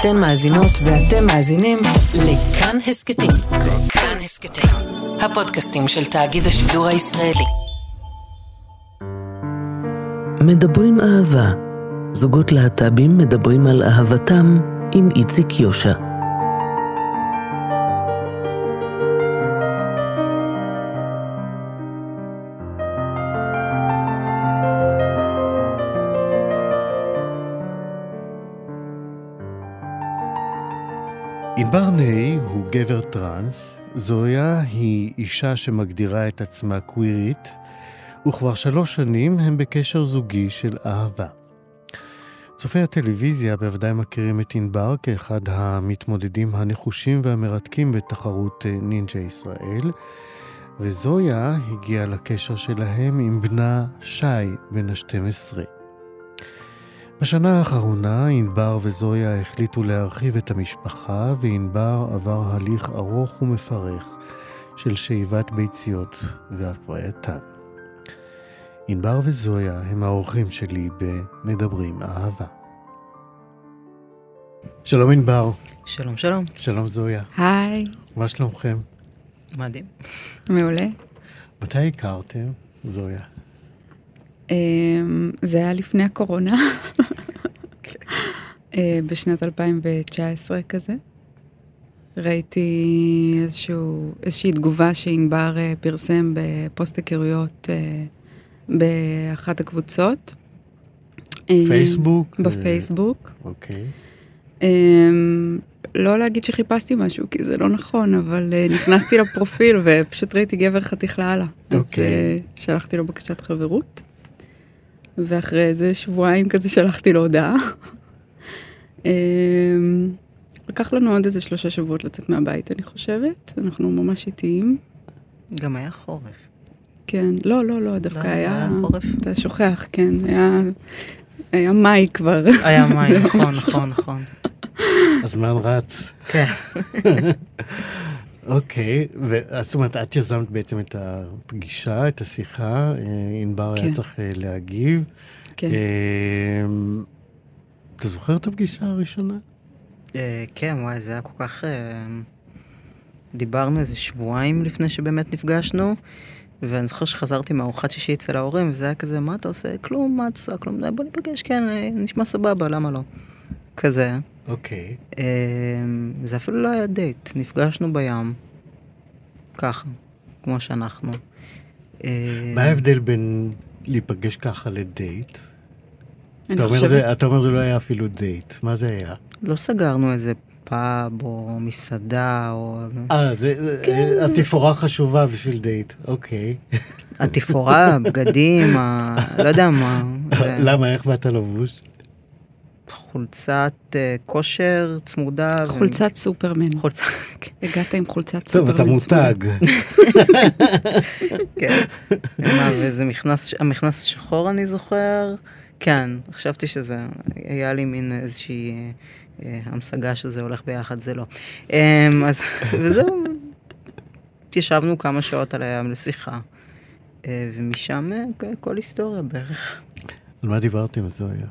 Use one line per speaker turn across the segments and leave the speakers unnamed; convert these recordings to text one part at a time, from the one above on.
אתן מאזינות ואתם מאזינים לכאן הסכתים. כאן הסכתים, הפודקאסטים של תאגיד השידור הישראלי.
מדברים אהבה. זוגות להט"בים מדברים על אהבתם עם איציק יושע.
נהי הוא גבר טראנס, זויה היא אישה שמגדירה את עצמה קווירית, וכבר שלוש שנים הם בקשר זוגי של אהבה. צופי הטלוויזיה בוודאי מכירים את ענבר כאחד המתמודדים הנחושים והמרתקים בתחרות אה, נינג'ה ישראל, וזויה הגיעה לקשר שלהם עם בנה שי, בן ה-12. בשנה האחרונה ענבר וזויה החליטו להרחיב את המשפחה, וענבר עבר הליך ארוך ומפרך של שאיבת ביציות והפרייתן. ענבר וזויה הם האורחים שלי ב"מדברים אהבה". שלום ענבר.
שלום, שלום.
שלום זויה.
היי.
מה שלומכם?
מדהים.
מעולה.
מתי הכרתם, זויה?
אמ, זה היה לפני הקורונה, אה, בשנת 2019 כזה. ראיתי איזשהו, איזושהי תגובה שענבר אה, פרסם בפוסט היכרויות אה, באחת הקבוצות.
פייסבוק?
בפייסבוק.
אוקיי.
אמ, לא להגיד שחיפשתי משהו, כי זה לא נכון, אבל נכנסתי לפרופיל ופשוט ראיתי גבר חתיך לאללה. אז
אוקיי.
שלחתי לו בקשת חברות. ואחרי איזה שבועיים כזה שלחתי לו הודעה. אמ, לקח לנו עוד איזה שלושה שבועות לצאת מהבית, אני חושבת. אנחנו ממש איטיים.
גם היה חורף.
כן, לא, לא, לא, דווקא
לא,
היה...
היה חורף.
אתה שוכח, כן, היה... היה מאי כבר.
היה
זה
נכון, נכון, נכון.
הזמן רץ.
כן.
אוקיי, זאת אומרת, את יזמת בעצם את הפגישה, את השיחה, אה, ענבר היה
כן.
צריך אה, להגיב.
כן.
אה, אתה זוכר את הפגישה הראשונה?
כן, וואי, זה היה כל כך... דיברנו איזה שבועיים לפני שבאמת נפגשנו, ואני זוכר שחזרתי מארוחת שישי אצל ההורים, וזה היה כזה, מה אתה עושה? כלום, מה את עושה? כלום, בוא ניפגש, כן, נשמע סבבה, למה לא? כזה.
אוקיי.
אה, זה אפילו לא היה דייט, נפגשנו בים, ככה, כמו שאנחנו.
מה ההבדל בין להיפגש ככה לדייט? אתה אומר,
חושבת-
זה, אתה אומר זה לא היה אפילו דייט, מה זה היה?
לא סגרנו איזה פאב או מסעדה או...
אה, זה,
כן, זה-
התפאורה חשובה בשביל דייט, אוקיי.
התפאורה, הבגדים, ה... לא יודע מה. זה
למה, איך באת לבוש?
חולצת אה, כושר צמודה. ו-
חולצת סופרמן.
חולצה,
הגעת עם חולצת
טוב,
סופרמן.
אתה מותג.
כן. מה, וזה מכנס, המכנס שחור אני זוכר. כן, חשבתי שזה, היה לי מין איזושהי אה, אה, המשגה שזה הולך ביחד, זה לא. אה, אז, וזהו, ישבנו כמה שעות על הים לשיחה. אה, ומשם אה, כל היסטוריה בערך.
על מה דיברתם, זויה?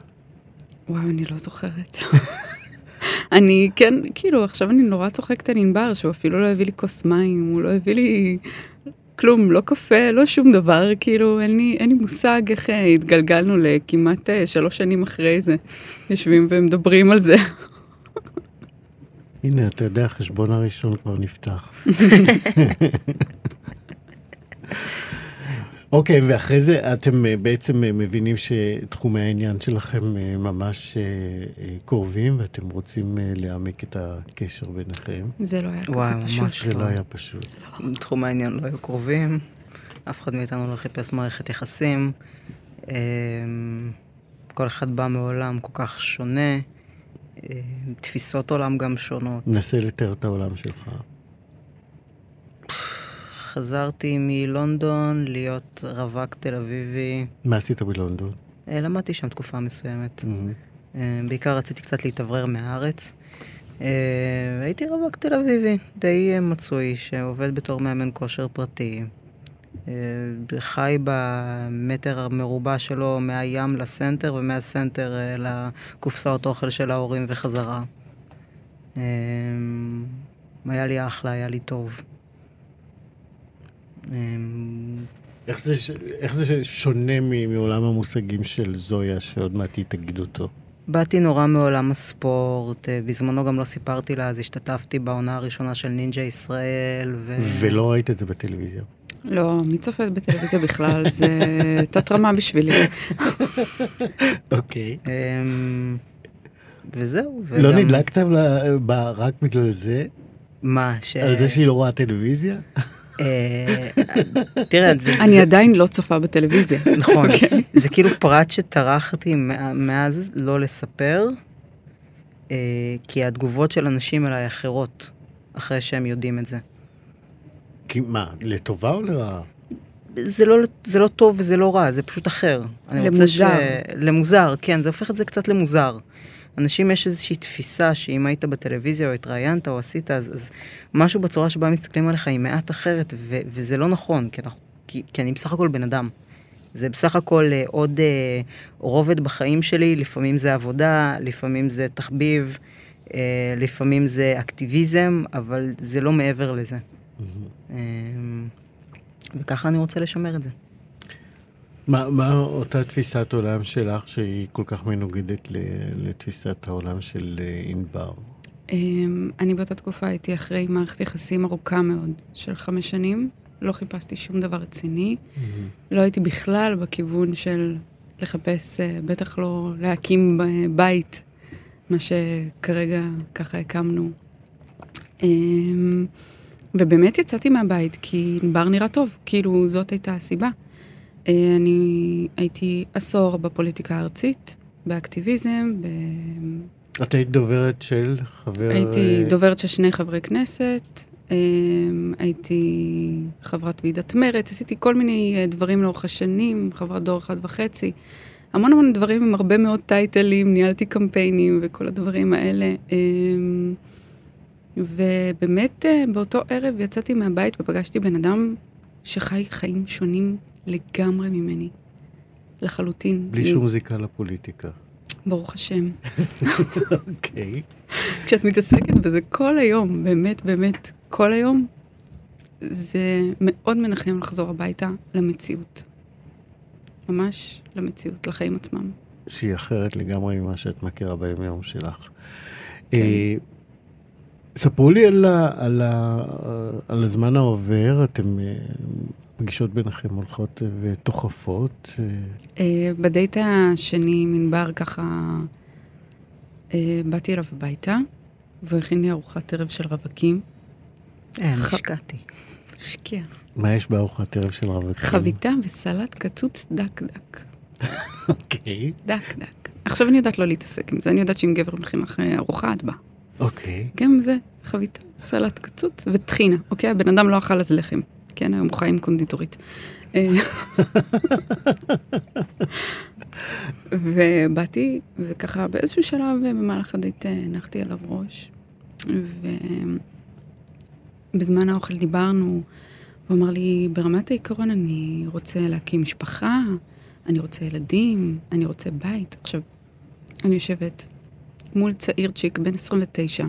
וואו, אני לא זוכרת. אני כן, כאילו, עכשיו אני נורא צוחקת על ענבר, שהוא אפילו לא הביא לי כוס מים, הוא לא הביא לי כלום, לא קפה, לא שום דבר, כאילו, אין לי, אין לי מושג איך אה, התגלגלנו לכמעט אה, שלוש שנים אחרי זה. יושבים ומדברים על זה.
הנה, אתה יודע, החשבון הראשון כבר נפתח. אוקיי, ואחרי זה אתם אה, בעצם אה, מבינים שתחומי העניין שלכם אה, ממש קרובים, ואתם רוצים להעמיק את הקשר ביניכם.
זה לא היה
וואי,
כזה פשוט.
ממש.
זה
לא.
לא היה פשוט.
תחום העניין לא היו קרובים, אף אחד מאיתנו לא חיפש מערכת יחסים. אמ, כל אחד בא מעולם כל כך שונה, אמ, תפיסות עולם גם שונות.
נסה לתאר את העולם שלך.
חזרתי מלונדון להיות רווק תל אביבי.
מה עשית בלונדון?
אה, למדתי שם תקופה מסוימת. אה, בעיקר רציתי קצת להתאוורר מהארץ. אה, הייתי רווק תל אביבי, די מצוי, שעובד בתור מאמן כושר פרטי. חי במטר המרובע שלו מהים לסנטר, ומהסנטר לקופסאות אוכל של ההורים וחזרה. היה לי אחלה, היה לי טוב. אמ,
איך זה, ש- איך זה שונה מ- מעולם המושגים של זויה, שעוד מעט היא תגיד אותו?
באתי נורא מעולם הספורט, אה, בזמנו גם לא סיפרתי לה, אז השתתפתי בעונה הראשונה של נינג'ה ישראל, ו...
ולא ראית את זה בטלוויזיה.
לא, מי צופה בטלוויזיה בכלל? זה תת-רמה בשבילי.
אוקיי.
אמ, וזהו.
לא
וגם-
נדלקת לה- רק בגלל זה?
מה, ש...
על זה שהיא לא רואה טלוויזיה?
אה, תראה, זה...
אני עדיין לא צופה בטלוויזיה.
נכון.
אוקיי.
זה כאילו פרט שטרחתי מא- מאז לא לספר, אה, כי התגובות של אנשים אליי אחרות, אחרי שהם יודעים את זה.
כי מה, לטובה או לרעה?
זה לא, זה לא טוב וזה לא רע, זה פשוט אחר. אני רוצה ש...
למוזר.
למוזר, כן, זה הופך את זה קצת למוזר. אנשים, יש איזושהי תפיסה שאם היית בטלוויזיה או התראיינת או עשית, אז, אז משהו בצורה שבה מסתכלים עליך היא מעט אחרת, ו- וזה לא נכון, כי, אנחנו, כי, כי אני בסך הכל בן אדם. זה בסך הכל אה, עוד אה, רובד בחיים שלי, לפעמים זה עבודה, לפעמים זה תחביב, אה, לפעמים זה אקטיביזם, אבל זה לא מעבר לזה. אה, וככה אני רוצה לשמר את זה.
מה, מה אותה תפיסת עולם שלך שהיא כל כך מנוגדת לתפיסת העולם של אה, ענבר?
אמ, אני באותה תקופה הייתי אחרי מערכת יחסים ארוכה מאוד, של חמש שנים. לא חיפשתי שום דבר רציני. לא הייתי בכלל בכיוון של לחפש, אה, בטח לא להקים ב- בית, מה שכרגע ככה הקמנו. אמ, ובאמת יצאתי מהבית כי ענבר נראה טוב, כאילו זאת הייתה הסיבה. אה, אני הייתי עשור בפוליטיקה הארצית, באקטיביזם, ב...
את היית דוברת של חבר...
הייתי
אה,
דוברת של שני חברי כנסת, אמ, הייתי חברת ועידת מרצ, עשיתי כל מיני אה, דברים לאורך השנים, חברת דור אחד וחצי. המון המון דברים עם הרבה מאוד טייטלים, ניהלתי קמפיינים וכל הדברים האלה. אמ, ובאמת אה, באותו ערב יצאתי מהבית ופגשתי בן אדם שחי חיים שונים לגמרי ממני. לחלוטין.
בלי שום זיקה לפוליטיקה.
ברוך השם.
אוקיי.
כשאת מתעסקת בזה כל היום, באמת, באמת, כל היום, זה מאוד מנחם לחזור הביתה למציאות. ממש למציאות, לחיים עצמם.
שהיא אחרת לגמרי ממה שאת מכירה ביום-יום שלך.
כן.
אה, ספרו לי על, ה, על, ה, על הזמן העובר, אתם, אה, פגישות ביניכם הולכות ותוכפות. אה,
אה, בדייט השני עם ענבר ככה, אה, באתי אליו הביתה, והוא הכין לי ארוחת ערב של רווקים.
אין, השקעתי.
השקיע.
מה יש בארוחת ערב של רווקים?
חביתה וסלט קצוץ דק דק.
אוקיי,
דק דק. עכשיו אני יודעת לא להתעסק עם זה, אני יודעת שאם גבר מכין לך אה, ארוחה, את באה.
אוקיי.
גם זה, חביתה, סלט קצוץ וטחינה, אוקיי? הבן אדם לא אכל אז לחם. כן, היום חי עם קונדיטורית. ובאתי, וככה באיזשהו שלב במהלך הדייט אה, הנחתי עליו ראש, ובזמן האוכל דיברנו, הוא אמר לי, ברמת העיקרון אני רוצה להקים משפחה, אני רוצה ילדים, אני רוצה בית. עכשיו, אני יושבת מול צעיר צ'יק בן 29.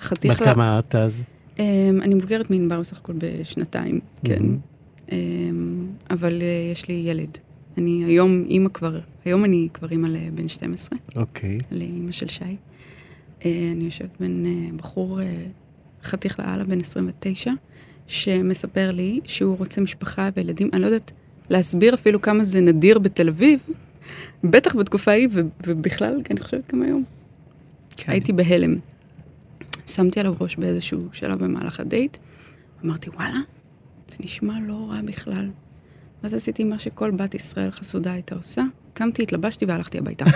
חתיך
בת כמה את אז?
Um, אני מבוגרת מענבר בסך הכל בשנתיים, כן. Um, אבל uh, יש לי ילד. אני היום אימא כבר, היום אני כבר אימא לבן 12,
אוקיי.
לאימא של שי. Uh, אני יושבת בין uh, בחור חתיך לאללה בן 29, שמספר לי שהוא רוצה משפחה וילדים. אני לא יודעת להסביר אפילו כמה זה נדיר בתל אביב, בטח בתקופה ההיא, ובכלל, אני חושבת גם היום.
כן.
הייתי בהלם. שמתי עליו ראש באיזשהו שלב במהלך הדייט, אמרתי, וואלה, זה נשמע לא רע בכלל. ואז עשיתי מה שכל בת ישראל חסודה הייתה עושה, קמתי, התלבשתי והלכתי הביתה.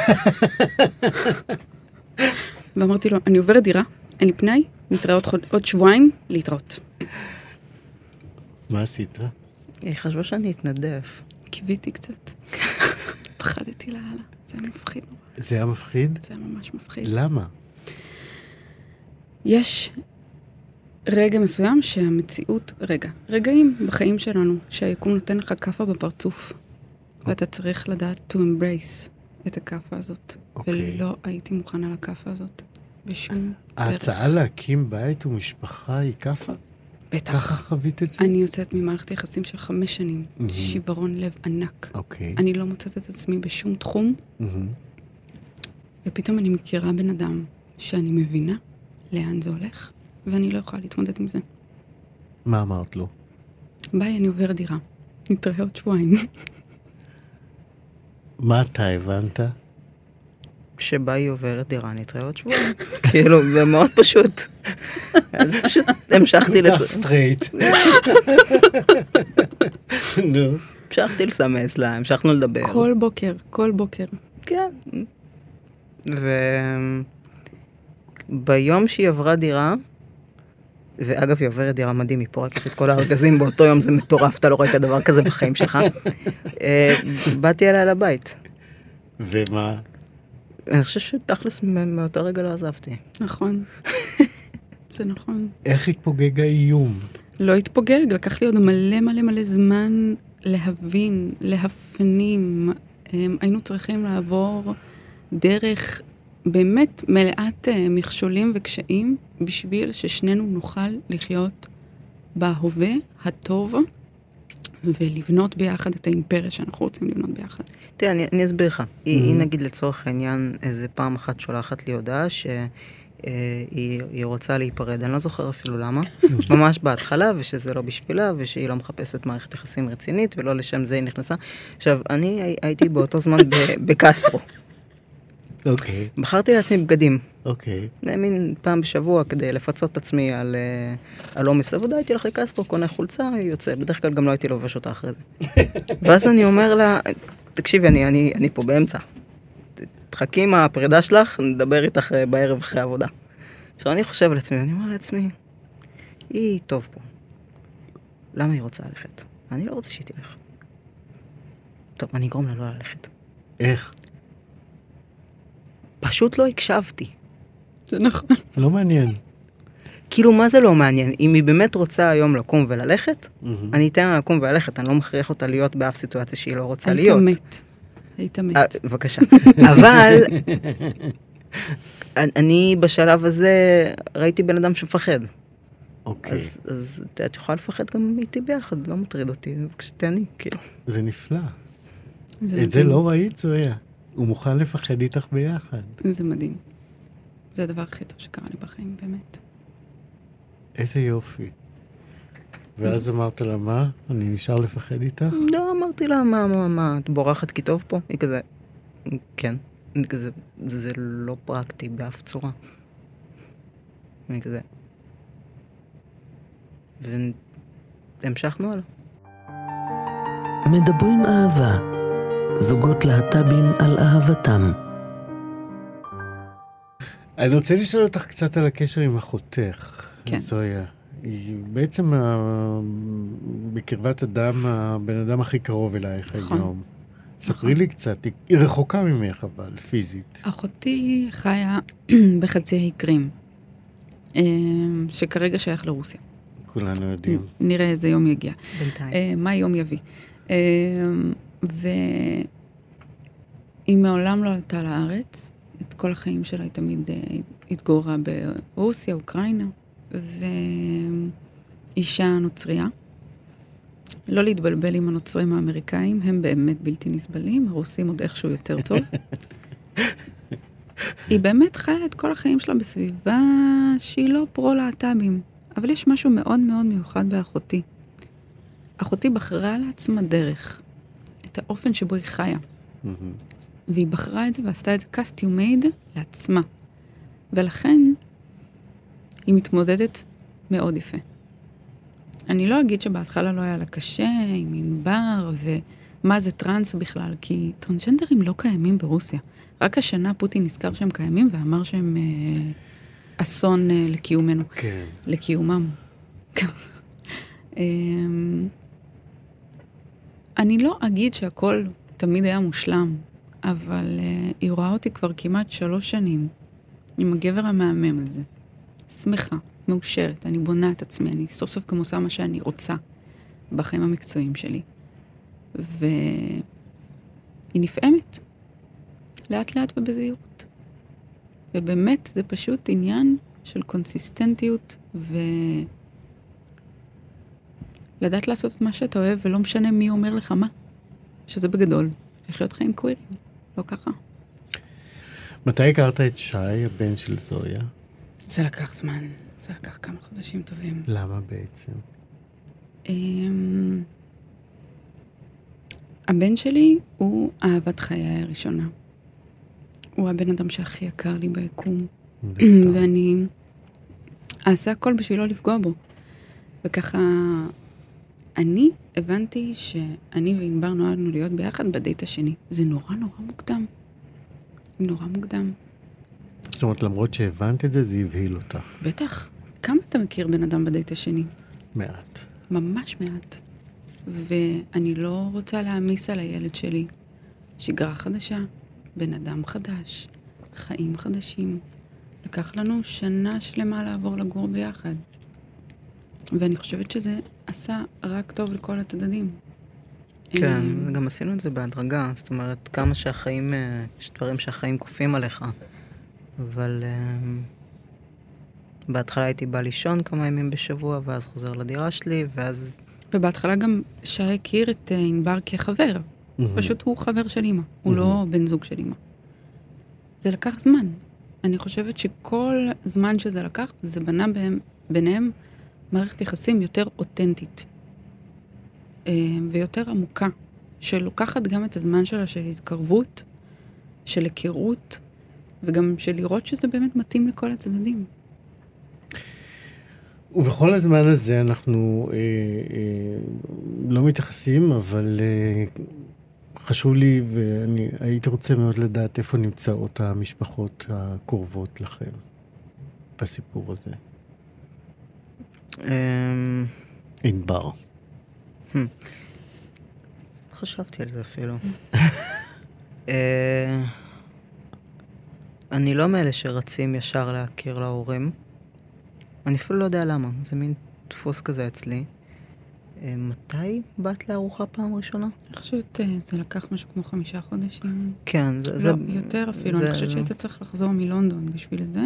ואמרתי לו, אני עוברת דירה, אין לי פנאי, נתראה עוד, חוד- עוד שבועיים, להתראות.
מה עשית?
היא חשבה שאני אתנדב.
קיוויתי קצת. פחדתי לאללה, זה היה מפחיד נורא,
זה היה מפחיד?
זה היה ממש מפחיד.
למה?
יש רגע מסוים שהמציאות, רגע, רגעים בחיים שלנו, שהיקום נותן לך כאפה בפרצוף, ואתה צריך לדעת to embrace את הכאפה הזאת.
אוקיי.
ולא הייתי מוכנה לכאפה הזאת. בשום דרך.
ההצעה להקים בית ומשפחה היא כאפה?
בטח.
ככה חווית את זה?
אני יוצאת ממערכת יחסים של חמש שנים,
מהמם.
שיוורון לב ענק.
אוקיי.
אני לא מוצאת את עצמי בשום תחום,
מהמם.
ופתאום אני מכירה בן אדם שאני מבינה לאן זה הולך, ואני לא יכולה להתמודד עם זה.
מה אמרת לו?
ביי, אני עוברת דירה. נתראה עוד שבועיים.
מה אתה הבנת?
שבה היא עוברת דירה, נתראה עוד שבועיים. כאילו, זה מאוד פשוט. אז פשוט המשכתי לס...
straight. נו.
המשכתי לסמס לה, המשכנו לדבר.
כל בוקר, כל בוקר.
כן. וביום שהיא עברה דירה, ואגב, היא עוברת דירה מדהים, היא פורקת את כל הארגזים באותו יום, זה מטורף, אתה לא ראית דבר כזה בחיים שלך. אה, באתי אליה לבית.
ומה?
אני חושב שתכלס מאותו רגע לא עזבתי.
נכון. זה נכון.
איך התפוגג האיום?
לא התפוגג, לקח לי עוד מלא מלא מלא זמן להבין, להפנים. אמ, היינו צריכים לעבור דרך באמת מלאת אה, מכשולים וקשיים, בשביל ששנינו נוכל לחיות בהווה הטוב ולבנות ביחד את האימפריה שאנחנו רוצים לבנות ביחד.
תראה, אני, אני אסביר לך. היא,
Mhm.
היא נגיד לצורך העניין איזה פעם אחת שולחת לי הודעה שהיא היא רוצה להיפרד, אני לא זוכר אפילו למה, ממש בהתחלה, ושזה לא בשבילה, ושהיא לא מחפשת מערכת יחסים רצינית, ולא לשם זה היא נכנסה. עכשיו, אני הי- הייתי באותו זמן ב- בקסטרו.
אוקיי,
בחרתי לעצמי בגדים.
אוקיי.
מין פעם בשבוע כדי לפצות את עצמי על, אה, על עומס עבודה, הייתי הולך לקסטרו, קונה חולצה, יוצא. בדרך כלל גם לא הייתי לובש אותה אחרי זה. ואז אני אומר לה, תקשיבי, אני, אני, אני פה באמצע. תחכי עם הפרידה שלך, נדבר איתך אה, בערב אחרי העבודה. עכשיו אני חושב על עצמי, ואני אומר לעצמי, היא טוב פה. למה היא רוצה ללכת? אני לא רוצה שהיא תלך. טוב, אני אגרום לה לא ללכת.
איך?
פשוט לא הקשבתי.
זה נכון.
לא מעניין.
כאילו, מה זה לא מעניין? אם היא באמת רוצה היום לקום וללכת,
מהמם.
אני אתן לה לקום וללכת, אני לא מכריח אותה להיות באף סיטואציה שהיא לא רוצה
היית
להיות.
מת. היית מת.
אה, בבקשה. אבל אני בשלב הזה ראיתי בן אדם שמפחד.
אוקיי.
אז, אז את יכולה לפחד גם איתי ביחד, לא מטריד אותי, בבקשה תעני, כאילו.
זה נפלא.
זה
את זה
מדהים.
לא ראית, זויה. הוא מוכן לפחד איתך ביחד.
זה מדהים. זה הדבר הכי טוב שקרה לי בחיים, באמת.
איזה יופי. ואז אמרת לה, מה? אני נשאר לפחד איתך?
לא, אמרתי לה, מה, מה, מה, את בורחת כי טוב פה? היא כזה, כן. אני כזה, זה לא פרקטי באף צורה. אני כזה. והמשכנו הלאה.
מדברים אהבה. זוגות להט"בים על אהבתם.
אני רוצה לשאול אותך קצת על הקשר עם אחותך,
כן.
זויה. היא בעצם ה- בקרבת אדם, הבן אדם הכי קרוב אלייך
נכון.
היום. ספרי לי קצת, היא- רחוקה ממך אבל, פיזית.
אחותי חיה בחצי האי קרים, אה, שכרגע שייך לרוסיה.
כולנו יודעים.
נראה איזה יום יגיע.
בינתיים.
אה, מה יום יביא. והיא מעולם לא עלתה לארץ. את כל החיים שלה היא תמיד אה, התגוררה ברוסיה, אוקראינה, ואישה נוצרייה. לא להתבלבל עם הנוצרים האמריקאים, הם באמת בלתי נסבלים, הרוסים עוד איכשהו יותר טוב. היא באמת חיה את כל החיים שלה בסביבה שהיא לא פרו-להט"בים, אבל יש משהו מאוד מאוד מיוחד באחותי. אחותי בחרה לעצמה דרך, את האופן שבו היא חיה,
מהמם.
והיא בחרה את זה ועשתה את זה custom made לעצמה. ולכן היא מתמודדת מאוד יפה. אני לא אגיד שבהתחלה לא היה לה קשה עם ענבר ומה זה טראנס בכלל, כי טרנסג'נדרים לא קיימים ברוסיה. רק השנה פוטין נזכר שהם קיימים ואמר שהם אה, אסון אה, לקיומנו.
כן.
לקיומם. אמ, אני לא אגיד שהכל תמיד היה מושלם, אבל uh, היא רואה אותי כבר כמעט שלוש שנים עם הגבר המהמם הזה. שמחה, מאושרת, אני בונה את עצמי, אני סוף סוף גם עושה מה שאני רוצה בחיים המקצועיים שלי. והיא נפעמת, לאט לאט ובזהירות. ובאמת, זה פשוט עניין של קונסיסטנטיות ו... לדעת לעשות את מה שאתה אוהב, ולא משנה מי אומר לך מה. שזה בגדול, לחיות חיים קווירים, לא ככה.
מתי הכרת את שי, הבן של זויה?
זה לקח זמן, זה לקח כמה חודשים טובים.
למה בעצם?
אמ, הבן שלי הוא אהבת חיי הראשונה. הוא הבן אדם שהכי יקר לי ביקום. ואני אעשה הכל בשביל לא לפגוע בו. וככה, אני הבנתי שאני וענבר נועדנו להיות ביחד בדייט השני. זה נורא נורא מוקדם. נורא מוקדם.
זאת אומרת, למרות שהבנת את זה, זה הבהיל אותך.
בטח. כמה אתה מכיר בן אדם בדייט השני?
מעט.
ממש מעט. ואני לא רוצה להעמיס על הילד שלי שגרה חדשה, בן אדם חדש, חיים חדשים. לקח לנו שנה שלמה לעבור לגור ביחד. ואני חושבת שזה עשה רק טוב לכל הצדדים.
כן,
אמ,
גם עשינו את זה בהדרגה, זאת אומרת, כמה שהחיים, אה, יש דברים שהחיים כופים עליך, אבל אה, בהתחלה הייתי בא לישון כמה ימים בשבוע, ואז חוזר לדירה שלי, ואז,
ובהתחלה גם שי הכיר את אה, ענבר כחבר. פשוט הוא חבר של אימא, הוא לא בן זוג של אימא. זה לקח זמן. אני חושבת שכל זמן שזה לקח, זה בנה בהם, ביניהם מערכת יחסים יותר אותנטית אה, ויותר עמוקה, שלוקחת גם את הזמן שלה של התקרבות, של היכרות, וגם של לראות שזה באמת מתאים לכל הצדדים.
ובכל הזמן הזה אנחנו אה, אה, לא מתייחסים, אבל אה, חשוב לי, ואני הייתי רוצה מאוד לדעת איפה נמצאות המשפחות הקרובות לכם בסיפור הזה.
אה,
ענבר.
חשבתי על זה אפילו. אה, אני לא מאלה שרצים ישר להכיר להורים. אני אפילו לא יודע למה, זה מין דפוס כזה אצלי. אה, מתי באת לארוחה פעם ראשונה?
אני חושבת אה, זה לקח משהו כמו חמישה חודשים.
כן, זה...
לא,
זה
יותר אפילו,
זה-
אני חושבת שהיית צריך לחזור מלונדון בשביל זה.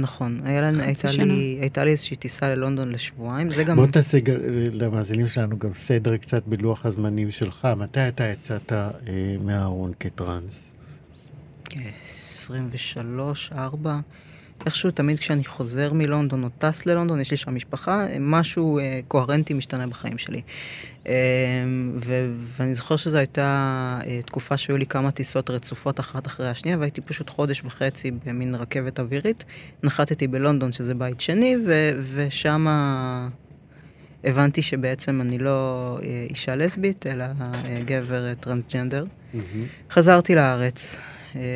נכון, היה לנו,
חצי
הייתה. לי, הייתה לי איזושהי טיסה ללונדון לשבועיים, זה גם...
בוא תעשה ג- למאזינים שלנו גם סדר קצת בלוח הזמנים שלך. מתי אתה יצאת אה, מהארון כטרנס?
23, 4. איכשהו תמיד כשאני חוזר מלונדון או טס ללונדון, יש לי שם משפחה, משהו אה, קוהרנטי משתנה בחיים שלי. אה, ו- ואני זוכר שזו הייתה אה, תקופה שהיו לי כמה טיסות רצופות אחת אחרי השנייה, והייתי פשוט חודש וחצי במין רכבת אווירית. נחתתי בלונדון, שזה בית שני, ו- ושם הבנתי שבעצם אני לא אה, אישה לסבית, אלא אה, גבר אה, טרנסג'נדר. חזרתי לארץ,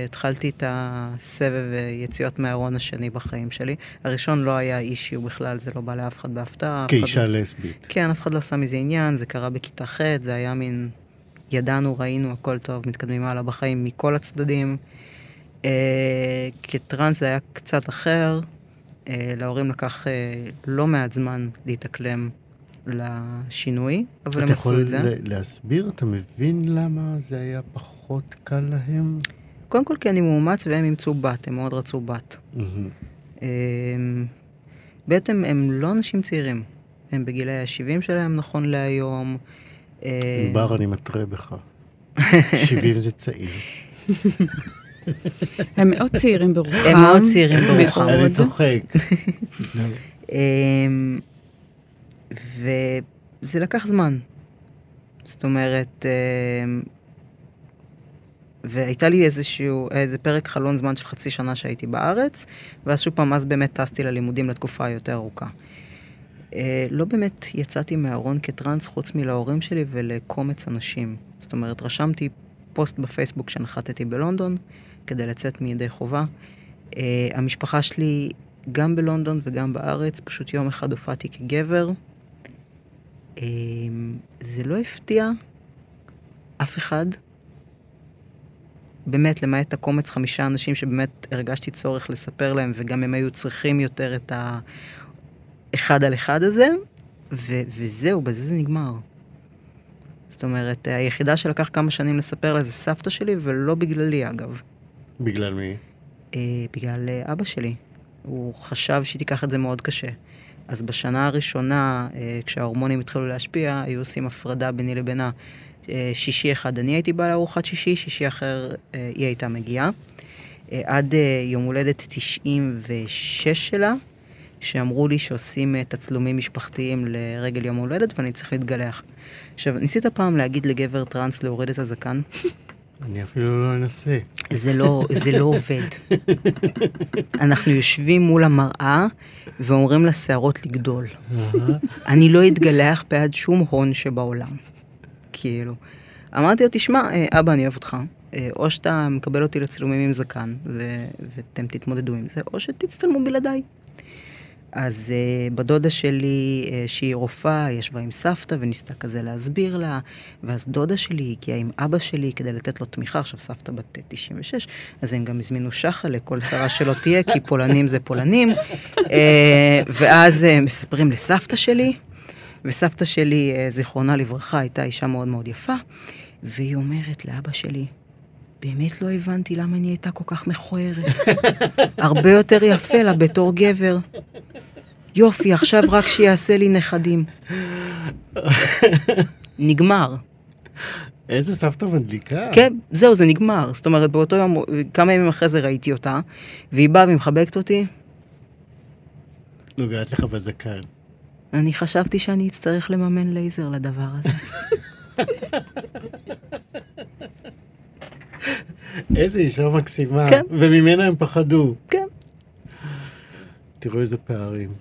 התחלתי את הסבב אה, יציאות מהארון השני בחיים שלי. הראשון לא היה אישיו בכלל, זה לא בא לאף אחד בהפתעה.
כאישה
לא-
לסבית.
כן, אף אחד לא עשה מזה עניין, זה קרה בכיתה ח', זה היה מין... ידענו, ראינו, הכל טוב, מתקדמים הלאה בחיים מכל הצדדים. אה, כטרנס זה היה קצת אחר. אה, להורים לקח אה, לא מעט זמן להתאקלם לשינוי, אבל הם
אתה
עשו
יכול
את זה.
ל- להסביר? אתה מבין למה זה היה פחות קל להם?
קודם כל כי אני מאומץ והם אימצו בת, הם מאוד רצו בת.
מהמם.
אמ, בעצם הם לא אנשים צעירים, הם בגילי ה-70 שלהם נכון להיום. אה,
ענבר, אני מתרה בך. 70 זה צעיר.
הם מאוד צעירים ברוחם.
הם מאוד צעירים ברוחם.
אני צוחק.
אמ, וזה לקח זמן. זאת אומרת, אמ, והייתה לי איזשהו, איזה פרק חלון זמן של חצי שנה שהייתי בארץ, ואז שוב פעם, אז באמת טסתי ללימודים לתקופה היותר ארוכה. אה, לא באמת יצאתי מהארון כטרנס חוץ מלהורים שלי ולקומץ אנשים. זאת אומרת, רשמתי פוסט בפייסבוק כשנחתתי בלונדון, כדי לצאת מידי חובה. אה, המשפחה שלי, גם בלונדון וגם בארץ, פשוט יום אחד הופעתי כגבר. אה, זה לא הפתיע אף אחד. באמת, למעט הקומץ חמישה אנשים שבאמת הרגשתי צורך לספר להם, וגם הם היו צריכים יותר את האחד על אחד הזה, ו- וזהו, בזה זה נגמר. זאת אומרת, היחידה שלקח כמה שנים לספר לה זה סבתא שלי, ולא בגללי אגב.
בגלל מי?
אה, בגלל אה, אבא שלי. הוא חשב שהיא תיקח את זה מאוד קשה. אז בשנה הראשונה, אה, כשההורמונים התחילו להשפיע, היו עושים הפרדה ביני לבינה. אה, שישי אחד אני הייתי באה לארוחת שישי, שישי אחר אה, היא הייתה מגיעה. אה, עד יום הולדת 96 שלה, שאמרו לי שעושים תצלומים משפחתיים לרגל יום ההולדת ואני צריך להתגלח. עכשיו, ניסית פעם להגיד לגבר טראנס להוריד את הזקן?
אני אפילו לא אנסה.
זה לא, זה לא עובד. אנחנו יושבים מול המראה ואומרים לשערות לגדול. אני לא אתגלח בעד שום הון שבעולם. כאילו. אמרתי לו, תשמע, אה, אבא, אני אוהב אותך. אה, או שאתה מקבל אותי לצילומים עם זקן, ו- ואתם תתמודדו עם זה, או שתצטלמו בלעדיי. אז uh, בדודה שלי, uh, שהיא רופאה, ישבה עם סבתא וניסתה כזה להסביר לה, ואז דודה שלי הגיעה עם אבא שלי כדי לתת לו תמיכה, עכשיו סבתא בת 96, אז הם גם הזמינו שחה לכל צרה שלא תהיה, כי פולנים זה פולנים. uh, ואז uh, מספרים לסבתא שלי, וסבתא שלי, uh, זיכרונה לברכה, הייתה אישה מאוד מאוד יפה, והיא אומרת לאבא שלי, באמת לא הבנתי למה אני הייתה כל כך מכוערת. הרבה יותר יפה לה בתור גבר. יופי, עכשיו רק שיעשה לי נכדים. נגמר.
איזה סבתא מדליקה.
כן, זהו, זה נגמר. זאת אומרת, באותו יום, כמה ימים אחרי זה ראיתי אותה, והיא באה ומחבקת אותי.
נוגעת לך בזקן.
אני חשבתי שאני אצטרך לממן לייזר לדבר הזה.
איזה אישה מקסימה.
כן.
וממנה הם פחדו.
כן.
תראו איזה פערים.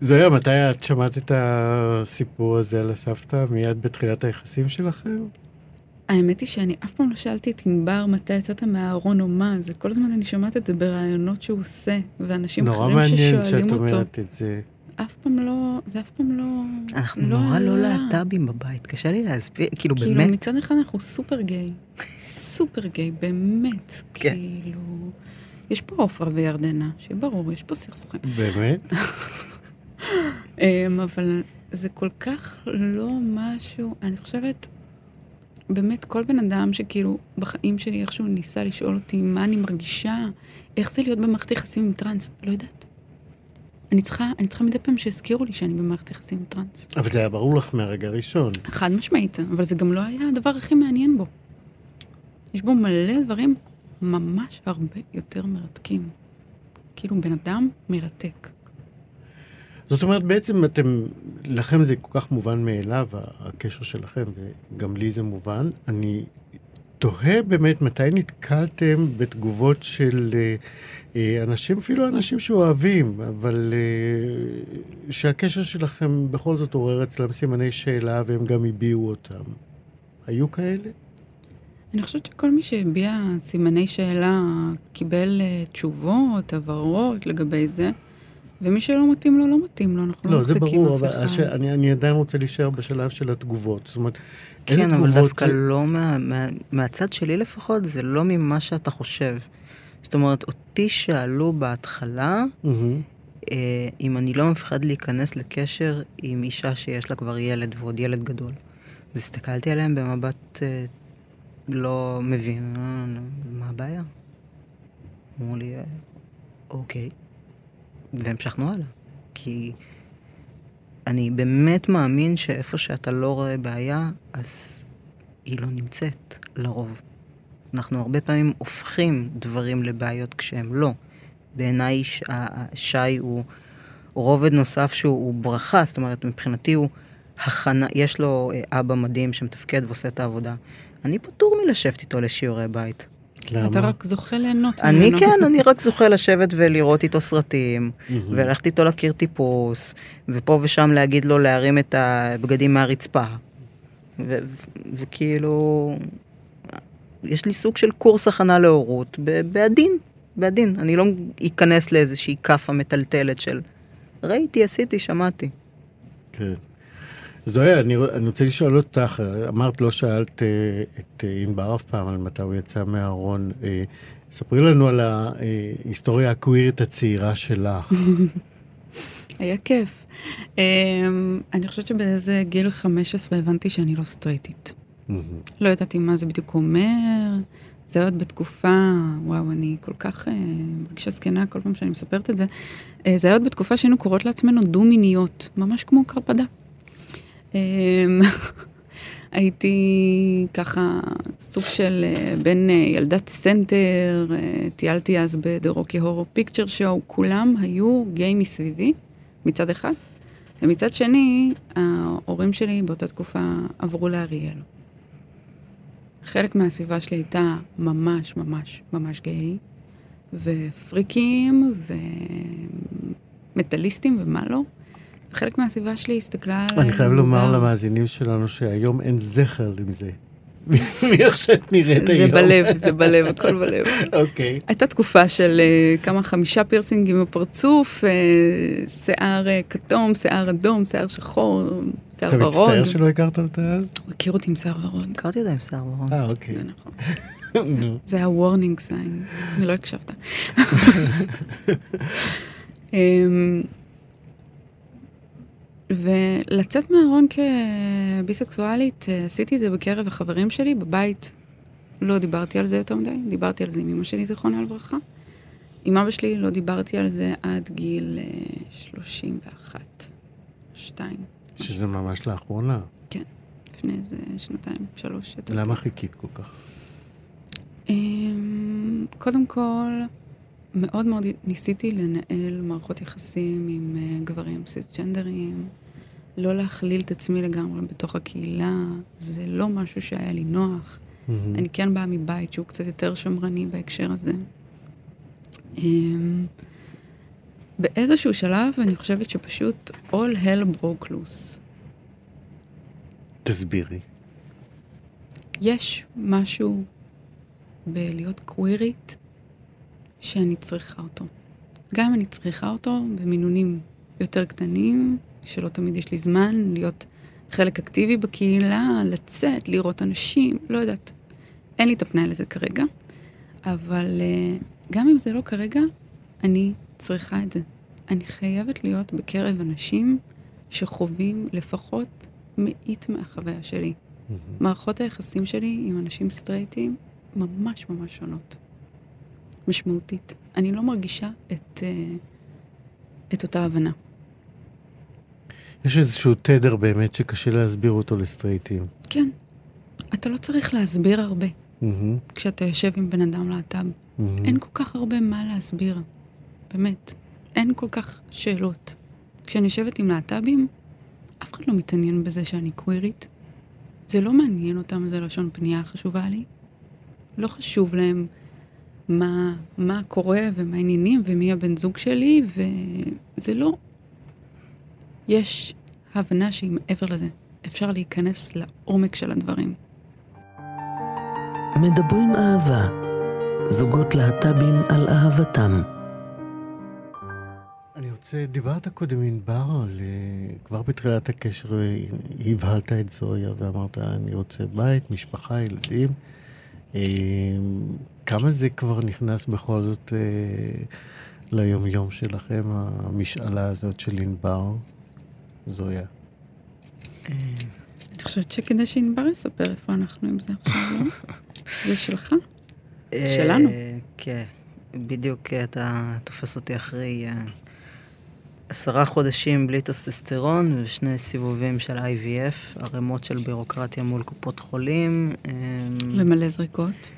זויה, מתי את שמעת את הסיפור הזה על הסבתא? מיד בתחילת היחסים שלכם?
האמת היא שאני אף פעם לא שאלתי את ענבר מתי יצאת מהארון או מה, זה כל הזמן אני שומעת את זה בראיונות שהוא עושה, ואנשים
נורא
אחרים
מעניין
ששואלים
שאת
אותו.
אומרת את זה.
אף פעם לא, זה אף פעם לא...
אנחנו נורא לא. להט"בים בבית, קשה לי להסביר, כאילו
כאילו,
באמת.
מצד אחד אנחנו סופר גיי. סופר גיי, באמת.
כן.
כאילו... יש פה עופרה וירדנה, שברור, יש פה סכסוכים.
באמת?
אמ, אבל זה כל כך לא משהו, אני חושבת, באמת, כל בן אדם שכאילו בחיים שלי איכשהו ניסה לשאול אותי מה אני מרגישה, איך זה להיות במערכת יחסים עם טראנס, לא יודעת. אני צריכה, אני צריכה מדי פעם שיזכירו לי שאני במערכת יחסים עם טראנס.
אבל זה היה ברור לך מהרגע הראשון.
חד משמעית, אבל זה גם לא היה הדבר הכי מעניין בו. יש בו מלא דברים ממש הרבה יותר מרתקים. כאילו בן אדם מרתק.
זאת אומרת, בעצם אתם, לכם זה כל כך מובן מאליו, הקשר שלכם, וגם לי זה מובן. אני תוהה באמת מתי נתקלתם בתגובות של אה, אה, אנשים, אפילו אנשים שאוהבים, אבל אה, שהקשר שלכם בכל זאת עורר אצלם סימני שאלה והם גם הביעו אותם. היו כאלה?
אני חושבת שכל מי שהביע סימני שאלה קיבל תשובות, הבהרות לגבי זה, ומי שלא מתאים לו, לא מתאים לו, אנחנו לא
לא, זה
מחזיקים
ברור,
אף
אבל
אחד.
הש... אני, אני עדיין רוצה להישאר בשלב של התגובות. זאת אומרת, איזה
כן, אבל
תגובות...
דווקא לא מה, מה, מהצד שלי לפחות, זה לא ממה שאתה חושב. זאת אומרת, אותי שאלו בהתחלה,
מהמם.
אה, אם אני לא מפחד להיכנס לקשר עם אישה שיש לה כבר ילד, ועוד ילד גדול. אז הסתכלתי עליהם במבט אה, לא מבין, אה, מה הבעיה? אמרו לי, "אה, אוקיי. והמשכנו הלאה. כי אני באמת מאמין שאיפה שאתה לא רואה בעיה, אז היא לא נמצאת, לרוב. אנחנו הרבה פעמים הופכים דברים לבעיות כשהם לא. בעיניי שי הוא רובד נוסף שהוא הוא ברכה, זאת אומרת, מבחינתי הוא הכנה, יש לו אה, אבא מדהים שמתפקד ועושה את העבודה. אני פטור מלשבת איתו לשיעורי בית.
אתה
למה?
רק זוכה ליהנות
אני
ממנו.
כן, אני רק זוכה לשבת ולראות איתו סרטים. וללכת איתו להכיר טיפוס, ופה ושם להגיד לו להרים את הבגדים מהרצפה. ו- ו- וכאילו, יש לי סוג של קורס הכנה להורות, ב- בעדין, בעדין. אני לא אכנס לאיזושהי כאפה מטלטלת של ראיתי, עשיתי, שמעתי.
כן. זויה, אני, אני רוצה לשאול אותך, אמרת לא שאלת אה, את אה, ענבר אף פעם על מתי הוא יצא מהארון. אה, ספרי לנו על ההיסטוריה הקווירית הצעירה שלך.
היה כיף. אמ, אני חושבת שבאיזה גיל 15 הבנתי שאני לא סטרייטית. לא ידעתי מה זה בדיוק אומר. זה עוד בתקופה, וואו, אני כל כך אה, מרגישה זקנה כל פעם שאני מספרת את זה. אה, זה היה עוד בתקופה שהיינו קוראות לעצמנו דו-מיניות, ממש כמו קרפדה. אה, הייתי ככה סוג של אה, בין אה, ילדת סנטר, אה, טיילתי אז Rocky Horror Picture Show, כולם היו גיי מסביבי, מצד אחד, ומצד שני, ההורים שלי באותה תקופה עברו לאריאל. חלק מהסביבה שלי הייתה ממש ממש ממש גיי, ופריקים, ומטאליסטים ומה לא. וחלק מהסביבה שלי הסתכלה עליי
אני חייב. לומר למאזינים שלנו שהיום אין זכר לזה. מאיך שאת נראית
זה
היום.
בלב, זה בלב, הכל בלב.
אוקיי.
הייתה תקופה של uh, כמה חמישה פירסינגים בפרצוף, uh, שיער uh, כתום, שיער שיער שחור, שחור, שיער
אתה
ורוד.
מצטער שלא הכרת אותה אז?
הוא הכיר אותי עם שיער ורוד.
הכרתי אותה עם שיער ורוד.
אה, אוקיי.
זה נכון. זה היה warning sign, אני לא הקשבת. ולצאת מהארון כביסקסואלית, אה, עשיתי את זה בקרב החברים שלי, בבית לא דיברתי על זה יותר מדי, דיברתי על זה עם אמא שלי, זיכרונה לברכה. עם אבא שלי לא דיברתי על זה עד גיל אה, 31, 2,
שזה ממש לאחרונה.
לפני איזה שנתיים, שלוש.
למה חיכית כל כך?
אמ, קודם כל, מאוד מאוד ניסיתי לנהל מערכות יחסים עם אה, גברים סיסג'נדרים, לא להכליל את עצמי לגמרי בתוך הקהילה, זה לא משהו שהיה לי נוח.
מהמם.
אני כן באה מבית שהוא קצת יותר שמרני בהקשר הזה. אמ, באיזשהו שלב אני חושבת שפשוט all hell broke loose.
תסבירי.
יש משהו בלהיות קווירית שאני צריכה אותו. גם אם אני צריכה אותו במינונים יותר קטנים, שלא תמיד יש לי זמן להיות חלק אקטיבי בקהילה, לצאת, לראות אנשים, לא יודעת. אין לי את הפנאי לזה כרגע, אבל uh, גם אם זה לא כרגע, אני צריכה את זה. אני חייבת להיות בקרב אנשים שחווים לפחות מאית מהחוויה שלי.
מהמם.
מערכות היחסים שלי עם אנשים סטרייטים ממש ממש שונות. משמעותית. אני לא מרגישה את, אה, את אותה הבנה.
יש איזשהו תדר באמת שקשה להסביר אותו לסטרייטים.
כן, אתה לא צריך להסביר הרבה
מהמם,
כשאתה יושב עם בן אדם להט"ב.
מהמם.
אין כל כך הרבה מה להסביר, באמת. אין כל כך שאלות. כשאני יושבת עם להט"בים, אף אחד לא מתעניין בזה שאני קווירית. זה לא מעניין אותם, זה לשון פנייה חשובה לי. לא חשוב להם מה, מה קורה ומה העניינים ומי הבן זוג שלי, וזה לא... יש הבנה שהיא מעבר לזה. אפשר להיכנס לעומק של הדברים.
מדברים אהבה. זוגות להט"בים על אהבתם.
אני רוצה, דיברת קודם ענבר על, אה, כבר בתחילת הקשר אה, הבהלת את זויה ואמרת, אני רוצה בית, משפחה, ילדים. אה, כמה זה כבר נכנס בכל זאת אה, ליומיום שלכם, המשאלה הזאת של ענבר, זויה?
אני חושבת שכדאי שענבר יספר איפה אנחנו עם זה עכשיו, לא? זה שלך? שלנו.
אה, כן, בדיוק אה, אתה תופס אותי אחרי אה, עשרה חודשים בלי טוסטסטרון ושני סיבובים של IVF, ערימות של בירוקרטיה מול קופות חולים, אה,
ומלא זריקות.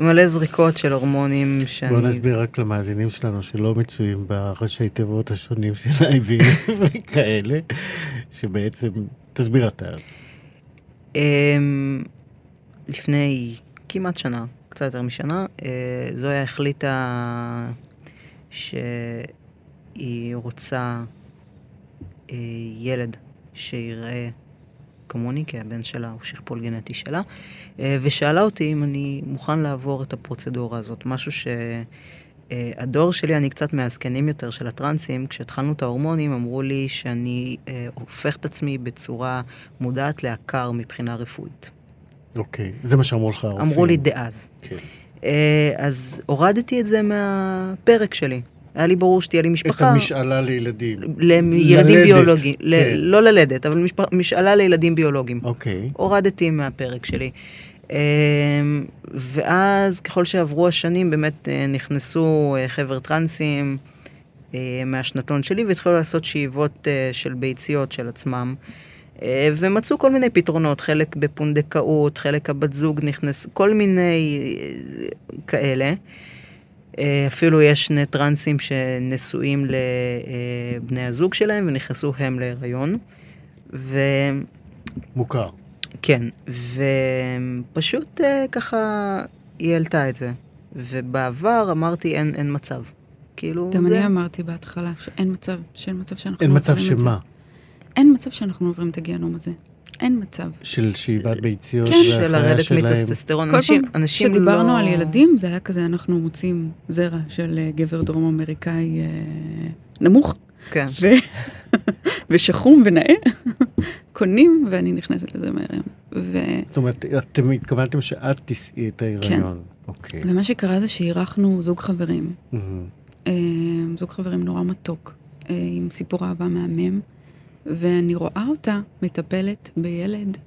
מלא זריקות של הורמונים שאני...
בואו נסביר רק למאזינים שלנו שלא מצויים בראשי תיבות השונים של IVF וכאלה, שבעצם, תסביר אתה.
אמ, לפני כמעט שנה, קצת יותר משנה, אה, זויה החליטה שהיא רוצה אה, ילד שיראה כמוני, כי הבן שלה הוא שכפול גנטי שלה, אה, ושאלה אותי אם אני מוכן לעבור את הפרוצדורה הזאת, משהו ש... אה, הדור שלי, אני קצת מהזקנים יותר של הטרנסים, כשהתחלנו את ההורמונים אמרו לי שאני אה, הופך את עצמי בצורה מודעת לעקר מבחינה רפואית.
אוקיי, זה מה שאמרו לך הרופאים.
אמרו לי דאז.
כן.
אה, אז הורדתי את זה מהפרק שלי. היה לי ברור שתהיה לי
את
משפחה.
המשאלה לילדים.
לילדים
ללדת,
ביולוגיים. ל-
כן.
לא ללדת, אבל משפ... משאלה לילדים ביולוגיים.
אוקיי.
הורדתי מהפרק שלי. אמ, ואז ככל שעברו השנים באמת אה, נכנסו אה, חבר טרנסים אה, מהשנתון שלי והתחילו לעשות שאיבות של ביציות של עצמם. ומצאו כל מיני פתרונות, חלק בפונדקאות, חלק הבת זוג נכנס, כל מיני כאלה. אה, אפילו יש שני טרנסים שנשואים לבני הזוג שלהם ונכנסו הם להיריון. ו...
מוכר.
כן, ופשוט אה, ככה היא העלתה את זה. ובעבר אמרתי אין, אין מצב. כאילו,
גם
זה...
אני אמרתי בהתחלה שאין מצב, שאין מצב שאנחנו
אין מצב. שמה?
אין מצב שאנחנו עוברים את הגיהנום הזה. אין מצב.
של שאיבת ביציות
כן.
של לרדת. מטסטסטרון.
כל
אנשים,
פעם
אנשים
כשדיברנו
לא...
על ילדים, זה היה כזה, אנחנו מוצאים זרע של אה, גבר דרום אמריקאי אה, נמוך,
כן.
ו... ושחום ונאה, קונים, ואני נכנסת לזה מהיום. ו...
זאת אומרת, אתם התכוונתם שאת תישאי את ההיריון. אוקיי.
ומה שקרה זה שאירחנו זוג חברים. אה, זוג חברים נורא מתוק, אה, עם סיפור אהבה מהמם, ואני רואה אותה מטפלת בילד,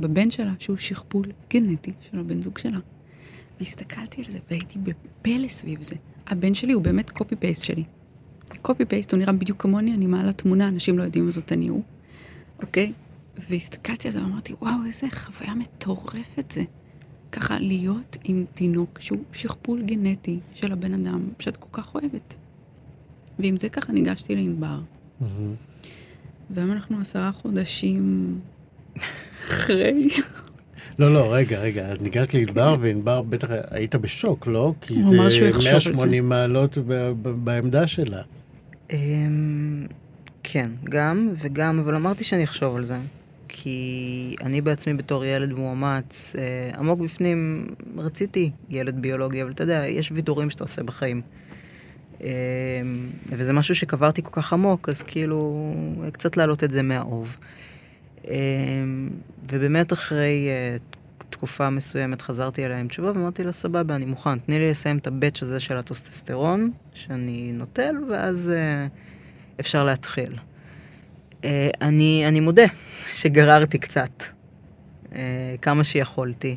בבן שלה, שהוא שכפול גנטי של הבן זוג שלה. והסתכלתי על זה והייתי בפלא סביב זה. הבן שלי הוא באמת קופי פייסט שלי. קופי פייסט, הוא נראה בדיוק כמוני, אני מעלה תמונה, אנשים לא יודעים איזו אני הוא, אוקיי? והסתכלתי על זה ואמרתי, וואו, איזה חוויה מטורפת זה. ככה להיות עם תינוק שהוא שכפול גנטי של הבן אדם שאת כל כך אוהבת. ועם זה ככה ניגשתי לענבר.
מהמם.
והיום אנחנו עשרה חודשים אחרי.
לא, לא, רגע, רגע, אז ניגשת לענבר, וענבר בטח היית בשוק, לא? כי זה
יחשוב על זה.
180 מעלות בעמדה שלה.
אמ, כן, גם וגם, אבל אמרתי שאני אחשוב על זה. כי אני בעצמי בתור ילד מאומץ, אה, עמוק בפנים רציתי ילד ביולוגי, אבל אתה יודע, יש ויתורים שאתה עושה בחיים. אמ, וזה משהו שקברתי כל כך עמוק, אז כאילו, קצת להעלות את זה מהאוב. אמ, ובאמת אחרי אה, תקופה מסוימת חזרתי אליה עם תשובה ואמרתי לה, סבבה, אני מוכן, תני לי לסיים את הבאץ' הזה של הטוסטסטרון, שאני נוטל, ואז אה, אפשר להתחיל. אה, אני, אני מודה שגררתי קצת, כמה שיכולתי.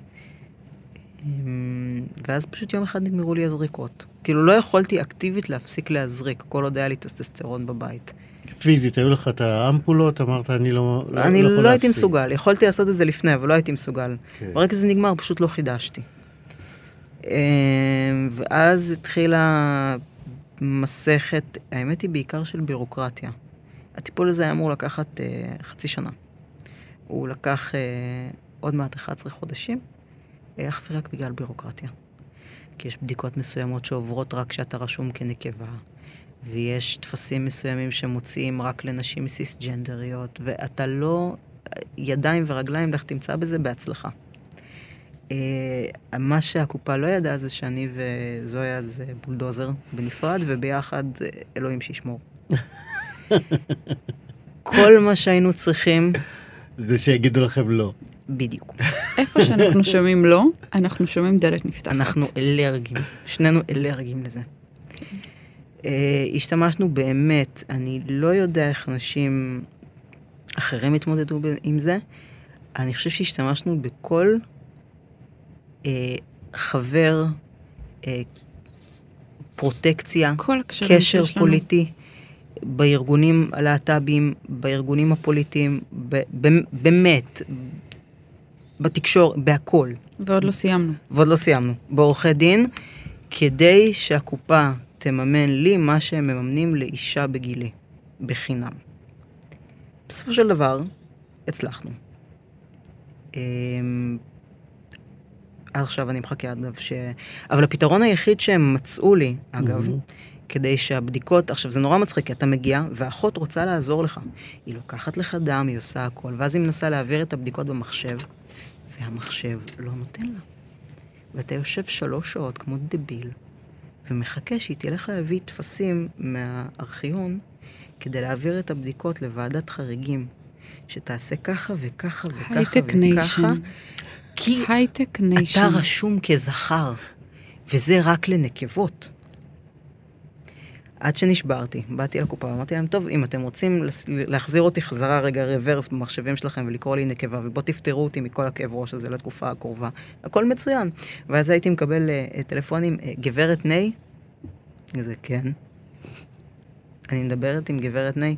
אמ, ואז פשוט יום אחד נגמרו לי הזריקות. כאילו לא יכולתי אקטיבית להפסיק להזריק, כל עוד היה לי טסטסטרון בבית.
פיזית, היו לך את האמפולות, אמרת, אני לא לא-
אני
יכול
לא הייתי
להפסיק."
מסוגל, יכולתי לעשות את זה לפני, אבל לא הייתי מסוגל.
כן.
ברגע שזה נגמר, פשוט לא חידשתי. אמ, ואז התחילה מסכת, האמת היא בעיקר של בירוקרטיה. הטיפול הזה היה אמור לקחת אה, חצי שנה. הוא לקח אה, עוד מעט 11 חודשים, אך ורק בגלל בירוקרטיה. כי יש בדיקות מסוימות שעוברות רק כשאתה רשום כנקבה, ויש טפסים מסוימים שמוציאים רק לנשים סיסג'נדריות, ואתה לא... ידיים ורגליים, לך תמצא בזה בהצלחה. אה, מה שהקופה לא ידעה זה שאני וזויה זה בולדוזר בנפרד, וביחד אה, אלוהים שישמור. כל מה שהיינו צריכים,
זה שיגידו לכם לא.
בדיוק.
איפה שאנחנו שומעים לא, אנחנו שומעים דלת נפתחת.
אנחנו אלרגיים, שנינו אלרגיים לזה. Uh, השתמשנו באמת, אני לא יודע איך אנשים אחרים התמודדו עם זה, אני חושב שהשתמשנו בכל uh, חבר, uh, פרוטקציה, קשר. פוליטי, בארגונים הלהט"ביים, בארגונים הפוליטיים, ב- באמת, בתקשורת, בהכל.
ועוד לא סיימנו.
ועוד לא סיימנו, בעורכי דין, כדי שהקופה תממן לי מה שהם מממנים לאישה בגילי, בחינם. בסופו של דבר, הצלחנו. אמ, עכשיו אני מחכה אגב ש... אבל הפתרון היחיד שהם מצאו לי, אגב,
מהמם.
כדי שהבדיקות, עכשיו זה נורא מצחיק, כי אתה מגיע והאחות רוצה לעזור לך. היא לוקחת לך דם, היא עושה הכל, ואז היא מנסה להעביר את הבדיקות במחשב, והמחשב לא נותן לה. ואתה יושב שלוש שעות כמו דביל, ומחכה שהיא תלך להביא טפסים מהארכיון כדי להעביר את הבדיקות לוועדת חריגים, שתעשה ככה וככה וככה
הייטק
וככה,
ניישן.
כי
הייטק
אתה. רשום כזכר, וזה רק לנקבות. עד שנשברתי, באתי לקופה ואמרתי להם, טוב, אם אתם רוצים להחזיר אותי חזרה רגע רוורס במחשבים שלכם ולקרוא לי נקבה, ובוא תפטרו אותי מכל הכאב ראש הזה לתקופה הקרובה, הכל מצוין. ואז הייתי מקבל אה, טלפונים, אה, גברת ניי? כזה, כן. אני מדברת עם גברת ניי?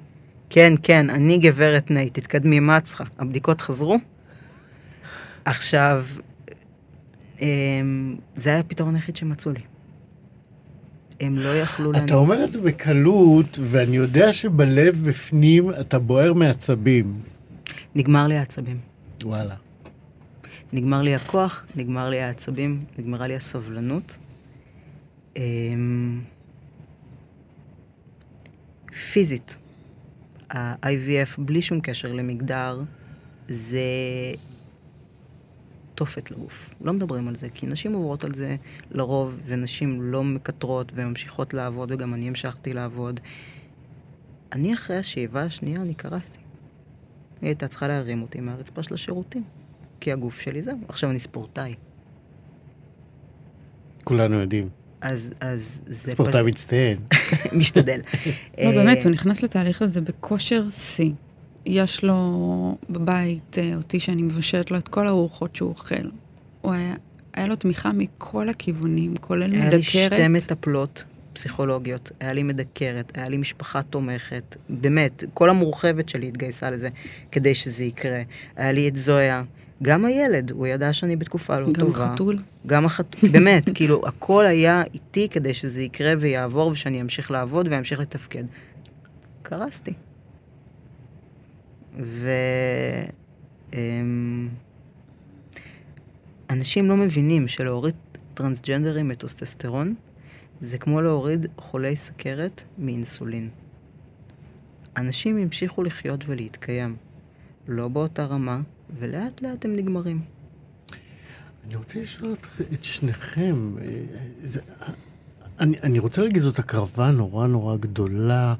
כן, כן, אני גברת ניי, תתקדמי, מה את צריכה? הבדיקות חזרו? עכשיו, אמ, זה היה הפתרון היחיד שמצאו לי. הם לא יכלו
אתה אומר את זה בקלות, ואני יודע שבלב בפנים אתה בוער מעצבים.
נגמר לי העצבים.
וואלה.
נגמר לי הכוח, נגמר לי העצבים, נגמרה לי הסבלנות. אמ, פיזית, ה-IVF בלי שום קשר למגדר, זה תופת לגוף. לא מדברים על זה, כי נשים עוברות על זה לרוב, ונשים לא מקטרות וממשיכות לעבוד, וגם אני המשכתי לעבוד. אני אחרי השאיבה השנייה, אני קרסתי. היא הייתה צריכה להרים אותי מהרצפה של השירותים. כי הגוף שלי זהו. עכשיו אני ספורטאי.
כולנו יודעים.
אז, אז זה...
ספורטאי מצטיין.
משתדל.
לא,
אה,
באמת, הוא נכנס לתהליך הזה בכושר שיא. יש לו בבית אה, אותי שאני מבשלת לו את כל הארוחות שהוא אוכל. הוא היה, היה לו תמיכה מכל הכיוונים, כולל
היה לי
מדקרת.
שתי מטפלות פסיכולוגיות, היה לי מדקרת, היה לי משפחה תומכת. באמת, כל המורחבת שלי התגייסה לזה כדי שזה יקרה. היה לי את זויה. גם הילד, הוא ידע שאני בתקופה לא
גם
טובה.
חתול.
גם החתול, באמת, כאילו, הכל היה איתי כדי שזה יקרה ויעבור ושאני אמשיך לעבוד ואמשיך לתפקד. קרסתי. ו... אמ, לא מבינים שלהוריד טרנסג'נדרים מטוסטסטרון זה כמו להוריד חולי סכרת מאינסולין. אנשים המשיכו לחיות ולהתקיים, לא באותה רמה, ולאט לאט הם נגמרים.
אני רוצה לשאול את, את שניכם, זה, אני, אני רוצה להגיד, זאת הקרבה נורא נורא גדולה,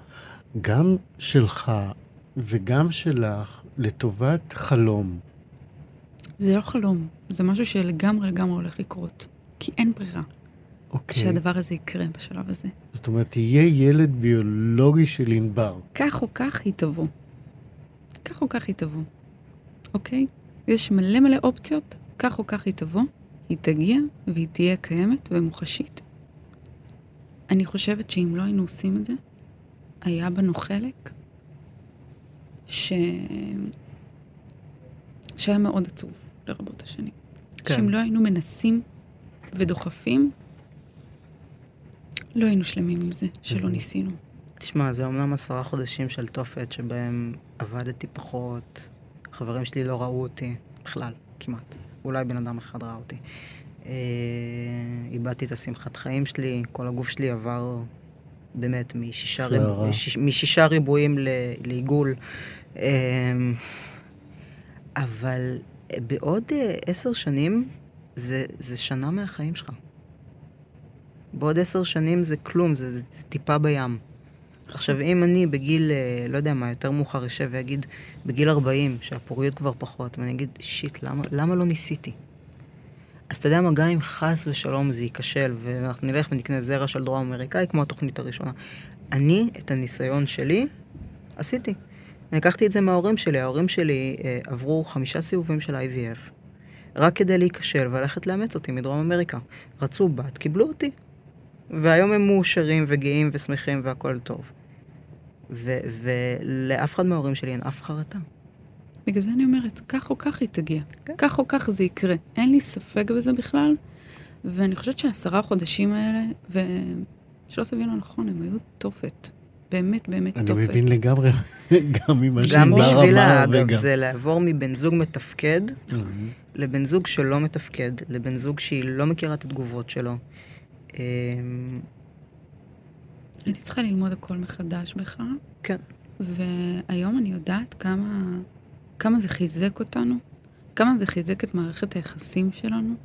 גם שלך וגם שלך, לטובת חלום.
זה לא חלום, זה משהו שלגמרי לגמרי הולך לקרות. כי אין ברירה
אוקיי.
שהדבר הזה יקרה בשלב הזה.
זאת אומרת, יהיה ילד ביולוגי של ענבר.
כך או כך היא תבוא. כך או כך היא תבוא, אוקיי? יש מלא מלא אופציות, כך או כך היא תבוא, היא תגיע והיא תהיה קיימת ומוחשית. אני חושבת שאם לא היינו עושים את זה, היה בנו חלק ש... שהיה מאוד עצוב לרבות השנים.
כן.
שאם לא היינו מנסים ודוחפים, לא היינו שלמים עם זה שלא ניסינו.
תשמע, זה אומנם עשרה חודשים של תופת שבהם עבדתי פחות, חברים שלי לא ראו אותי בכלל, כמעט. אולי בן אדם אחד ראה אותי. אה, איבדתי את השמחת חיים שלי, כל הגוף שלי עבר באמת משישה. ריב... שיש- משישה ריבועים ל... לעיגול. אה, אבל בעוד אה, עשר שנים זה, זה שנה מהחיים שלך. בעוד עשר שנים זה כלום, זה, זה, זה טיפה בים. עכשיו, אם אני בגיל, אה, לא יודע מה, יותר מאוחר אשב ואגיד, בגיל 40, שהפוריות כבר פחות, ואני אגיד, שיט, למה, למה לא ניסיתי? אז אתה יודע מה, גם אם חס ושלום זה ייכשל, ואנחנו נלך ונקנה זרע של דרום אמריקאי, כמו התוכנית הראשונה, אני, את הניסיון שלי, עשיתי. אני לקחתי את זה מההורים שלי. ההורים שלי אה, עברו חמישה סיבובים של IVF, רק כדי להיכשל וללכת לאמץ אותי מדרום אמריקה. רצו בת, קיבלו אותי. והיום הם מאושרים וגאים ושמחים והכל טוב. ולאף אחד מההורים שלי אין אף חרטה.
בגלל זה אני אומרת, כך או כך היא תגיע.
כן.
כך או כך זה יקרה. אין לי ספק בזה בכלל. ואני חושבת שהעשרה חודשים האלה, ושלא תבינו נכון, הם היו תופת. באמת, באמת
אני
תופת.
מבין לגמרי, גם ממה
גם
שענבר
בשבילה,
אמר
אגב. זה לעבור מבן זוג מתפקד
מהמם.
לבן זוג שלא מתפקד, לבן זוג שהיא לא מכירה את התגובות שלו. אמ,
הייתי צריכה ללמוד הכל מחדש בך,
כן.
והיום אני יודעת כמה, כמה זה חיזק אותנו, כמה זה חיזק את מערכת היחסים שלנו.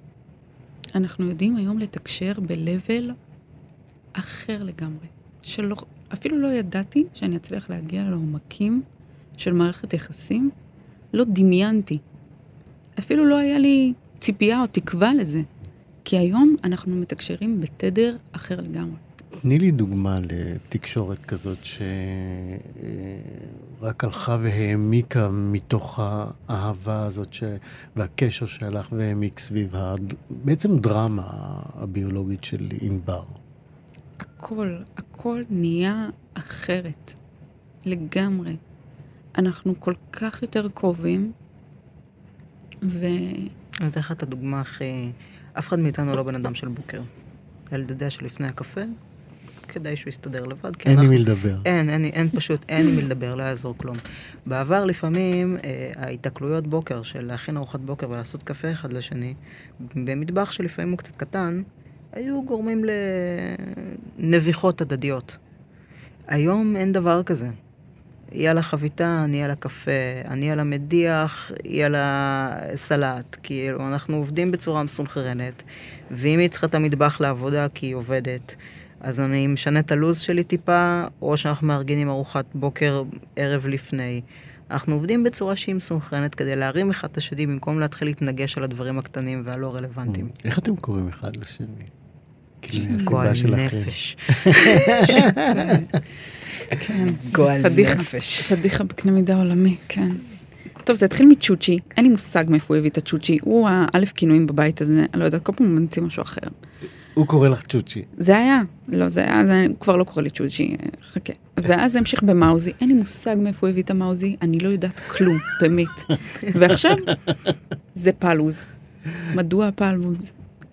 אנחנו יודעים היום לתקשר ב-level אחר לגמרי, שלא, אפילו לא ידעתי שאני אצליח להגיע לעומקים של מערכת יחסים, לא דמיינתי. אפילו לא היה לי ציפייה או תקווה לזה, כי היום אנחנו מתקשרים בתדר אחר לגמרי.
תני לי דוגמה לתקשורת כזאת שרק הלכה והעמיקה מתוך האהבה הזאת ש... והקשר שהלך והעמיק סביב ה... בעצם דרמה הביולוגית של ענבר.
הכל, הכל נהיה אחרת. לגמרי. אנחנו כל כך יותר קרובים, ו...
אני אתן לך את הדוגמה הכי... אף אחד מאיתנו לא בן אדם של בוקר. הילד יודע שלפני הקפה, כדאי שהוא יסתדר לבד.
אין עם מי לדבר.
אין, אין, אין פשוט, אין עם מי לדבר, לא יעזור כלום. בעבר לפעמים אה, ההיתקלויות בוקר של להכין ארוחת בוקר ולעשות קפה אחד לשני, במטבח שלפעמים הוא קצת קטן, היו גורמים לנביחות הדדיות. היום אין דבר כזה. היא על החביתה, אני על הקפה, אני על המדיח, היא על הסלט. כאילו, אנחנו עובדים בצורה מסונכרנת, ואם היא צריכה את המטבח לעבודה כי היא עובדת, אז אני משנה את הלו"ז שלי טיפה, או שאנחנו מארגנים ארוחת בוקר ערב לפני. אנחנו עובדים בצורה שהיא מסונכרנת כדי להרים אחד את השני במקום להתחיל להתנגש על הדברים הקטנים והלא רלוונטיים.
איך אתם קוראים אחד לשני?
גועל נפש.
כן,
גועל. נפש.
פדיחה בקנה מידה עולמי, כן. טוב, זה התחיל מצ'וצ'י, אין לי מושג מאיפה הוא הביא את הצ'וצ'י, הוא האלף כינויים בבית הזה, אני לא יודעת, כל פעם הוא ממציא משהו אחר.
הוא קורא לך צ'וצ'י.
זה היה, לא, זה היה, זה, הוא כבר לא קורא לי צ'וצ'י, חכה. ואז זה המשיך במאוזי, אין לי מושג מאיפה הוא הביא את המאוזי, אני לא יודעת כלום, באמת. ועכשיו, זה פלוז. מדוע פלוז?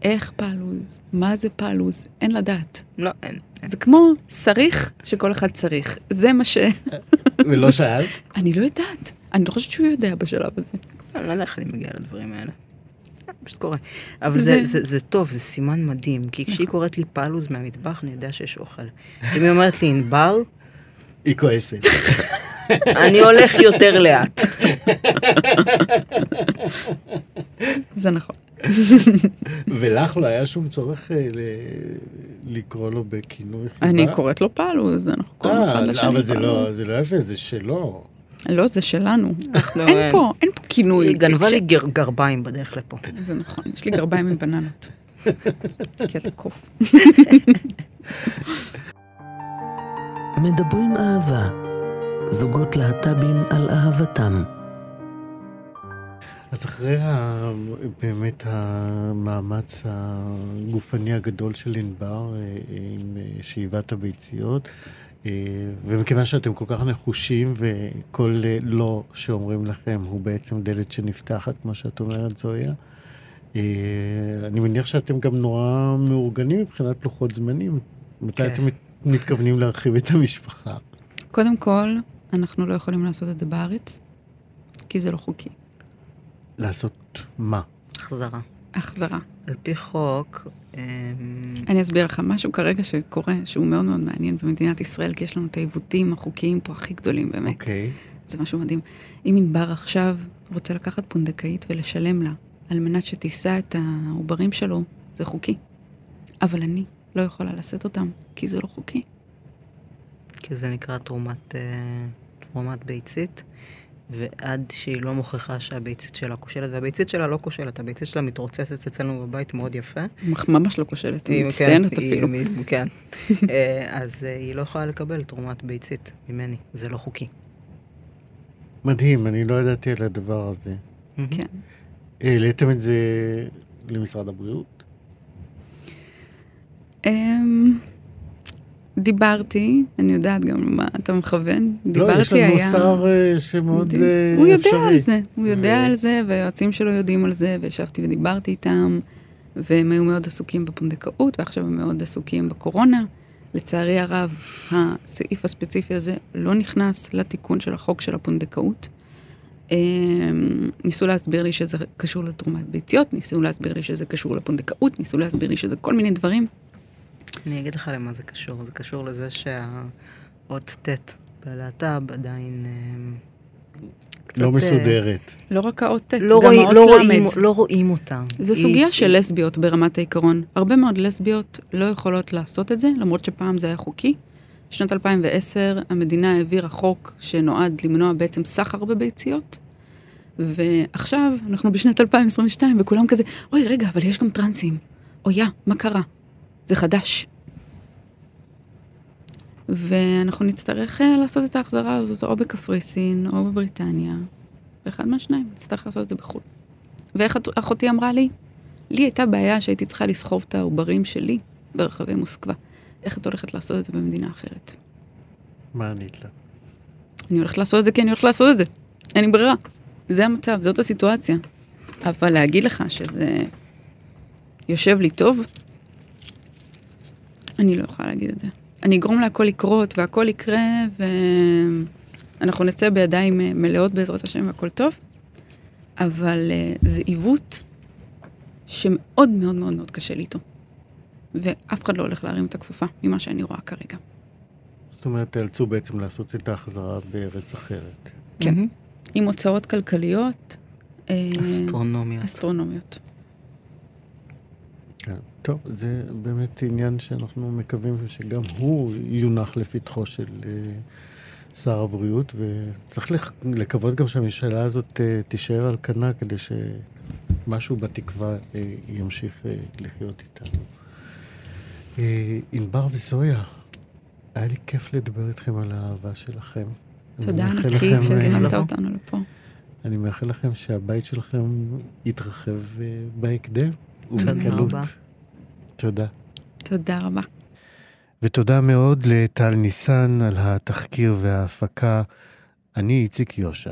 איך פלוז? מה זה פלוז? אין לדעת.
לא, אין. אין.
זה כמו צריך שכל אחד צריך. זה מה ש...
ולא שאלת?
אני לא יודעת. אני לא חושבת שהוא יודע בשלב הזה.
אני לא יודע איך אני מגיעה לדברים האלה. אה, פשוט קורה. אבל זה,
זה-
זה, זה טוב, זה סימן מדהים, כי כשהיא קוראת לי פלוז מהמטבח, אני יודע שיש אוכל. אם היא אומרת לי ענבר,
היא כועסת.
אני הולך יותר לאט.
זה נכון.
ולך לא היה שום צורך אה, ל- לקרוא לו בכינוי חיבה?
אני קוראת לו פלוז, אנחנו קוראים אחד
אה,
לשני
אבל זה לא,
פלוז.
זה לא יפה, זה שלו.
לא, זה שלנו.
לא,
אין
אין.
פה, אין פה כינוי.
היא גנבה לי גר- גרביים בדרך לפה.
זה נכון, יש לי גרביים עם בננות. כי אתה קוף.
מדברים אהבה. זוגות להט"בים על אהבתם.
אז אחרי ה... באמת המאמץ הגופני הגדול של ענבר אה, עם אה, שאיבת הביציות, אה, ומכיוון שאתם כל כך נחושים וכל אה, לא שאומרים לכם הוא בעצם דלת שנפתחת, כמו שאת אומרת, זויה, אה, אני מניח שאתם גם נורא מאורגנים מבחינת לוחות זמנים. מתי
כן.
אתם מת- מתכוונים להרחיב את המשפחה?
קודם כל, אנחנו לא יכולים לעשות את זה בארץ, כי זה לא חוקי.
לעשות מה?
החזרה.
החזרה.
על פי חוק,
אני אסביר לך משהו כרגע שקורה, שהוא מאוד מאוד מעניין במדינת ישראל, כי יש לנו את העיוותים החוקיים פה הכי גדולים באמת.
אוקיי.
זה משהו מדהים. אם ענבר עכשיו רוצה לקחת פונדקאית ולשלם לה על מנת שתישא את העוברים שלו, זה חוקי. אבל אני לא יכולה לשאת אותם, כי זה לא חוקי.
כי זה נקרא תרומת, אה, תרומת ביצית, ועד שהיא לא מוכיחה שהביצית שלה כושלת, והביצית שלה לא כושלת, הביצית שלה מתרוצצת אצלנו בבית מאוד יפה.
ממש לא כושלת, היא מצטיינת
כן, היא-
אפילו.
כן. אה, אז אה, היא לא יכולה לקבל תרומת ביצית ממני, זה לא חוקי.
מדהים, אני לא ידעתי על הדבר הזה.
כן.
העליתם את זה למשרד הבריאות?
דיברתי, אני יודעת גם למה אתה מכוון. דיברתי
לא, יש לנו
היה...
שר אה, שמאוד
מדהים.
אה,
הוא יודע
אפשרי.
על זה, הוא יודע
ו-
על זה, והיועצים שלו יודעים על זה, וישבתי ודיברתי איתם, והם היו מאוד עסוקים בפונדקאות, ועכשיו הם מאוד עסוקים בקורונה. לצערי הרב, הסעיף הספציפי הזה לא נכנס לתיקון של החוק של הפונדקאות. אמ, ניסו להסביר לי שזה קשור לתרומת ביציות, ניסו להסביר לי שזה קשור לפונדקאות, ניסו להסביר לי שזה כל מיני דברים.
אני אגיד לך למה זה קשור. זה קשור לזה שהאות ט' בלהט"ב עדיין... אה, קצת,
לא
אה,
מסודרת.
לא רק האות ט',
לא
גם
רואים-
האות
לא
למד.
רואים- לא רואים אותם.
זו
היא-
סוגיה של
היא-
לסביות ברמת העיקרון. הרבה מאוד לסביות לא יכולות לעשות את זה, למרות שפעם זה היה חוקי. בשנת 2010 המדינה העבירה חוק שנועד למנוע בעצם סחר בביציות, ועכשיו אנחנו בשנת 2022 וכולם כזה, אוי רגע, אבל יש גם טרנסים. אויה, מה קרה? זה חדש. ואנחנו נצטרך אה, לעשות את ההחזרה הזאת או בקפריסין או בבריטניה, ואחד מהשניים, נצטרך לעשות את זה בחו"ל. ואיך אחותי אמרה לי? לי הייתה בעיה שהייתי צריכה לסחוב את העוברים שלי ברחבי מוסקבה. איך את הולכת לעשות את זה במדינה אחרת?
מה ענית לה?
אני הולכת לעשות את זה כי אני הולכת לעשות את זה. אין לי ברירה. זה המצב, זאת הסיטואציה. אבל להגיד לך שזה יושב לי טוב, אני לא יכולה להגיד את זה. אני אגרום להכל לקרות והכל יקרה, ואנחנו נצא בידיים אה, מלאות בעזרת השם והכל טוב, אבל אה, זה עיוות שמאוד מאוד מאוד מאוד קשה לי איתו. ואף אחד לא הולך להרים את הכפפה ממה שאני רואה כרגע.
זאת אומרת, תאלצו בעצם לעשות את ההחזרה בארץ אחרת.
כן. עם הוצאות כלכליות. אה,
אסטרונומיות.
אסטרונומיות.
טוב, זה באמת עניין שאנחנו מקווים שגם הוא יונח לפתחו של אה, שר הבריאות, וצריך לקוות גם שהממשלה הזאת אה, תישאר על כנה כדי שמשהו בתקווה אה, ימשיך לחיות איתנו. אה, ענבר וזויה, היה לי כיף לדבר איתכם על האהבה שלכם.
תודה ענקית שהזמנת. אותנו לפה.
אני מאחל לכם שהבית שלכם יתרחב בהקדם.
תודה
ובקלות. תודה.
תודה רבה.
ותודה מאוד לטל ניסן על התחקיר וההפקה. אני איציק יושע.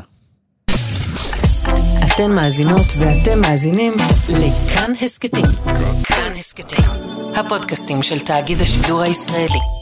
אתן מאזינות ואתם מאזינים לכאן הסכתים. כאן הסכתים, הפודקאסטים של תאגיד השידור הישראלי.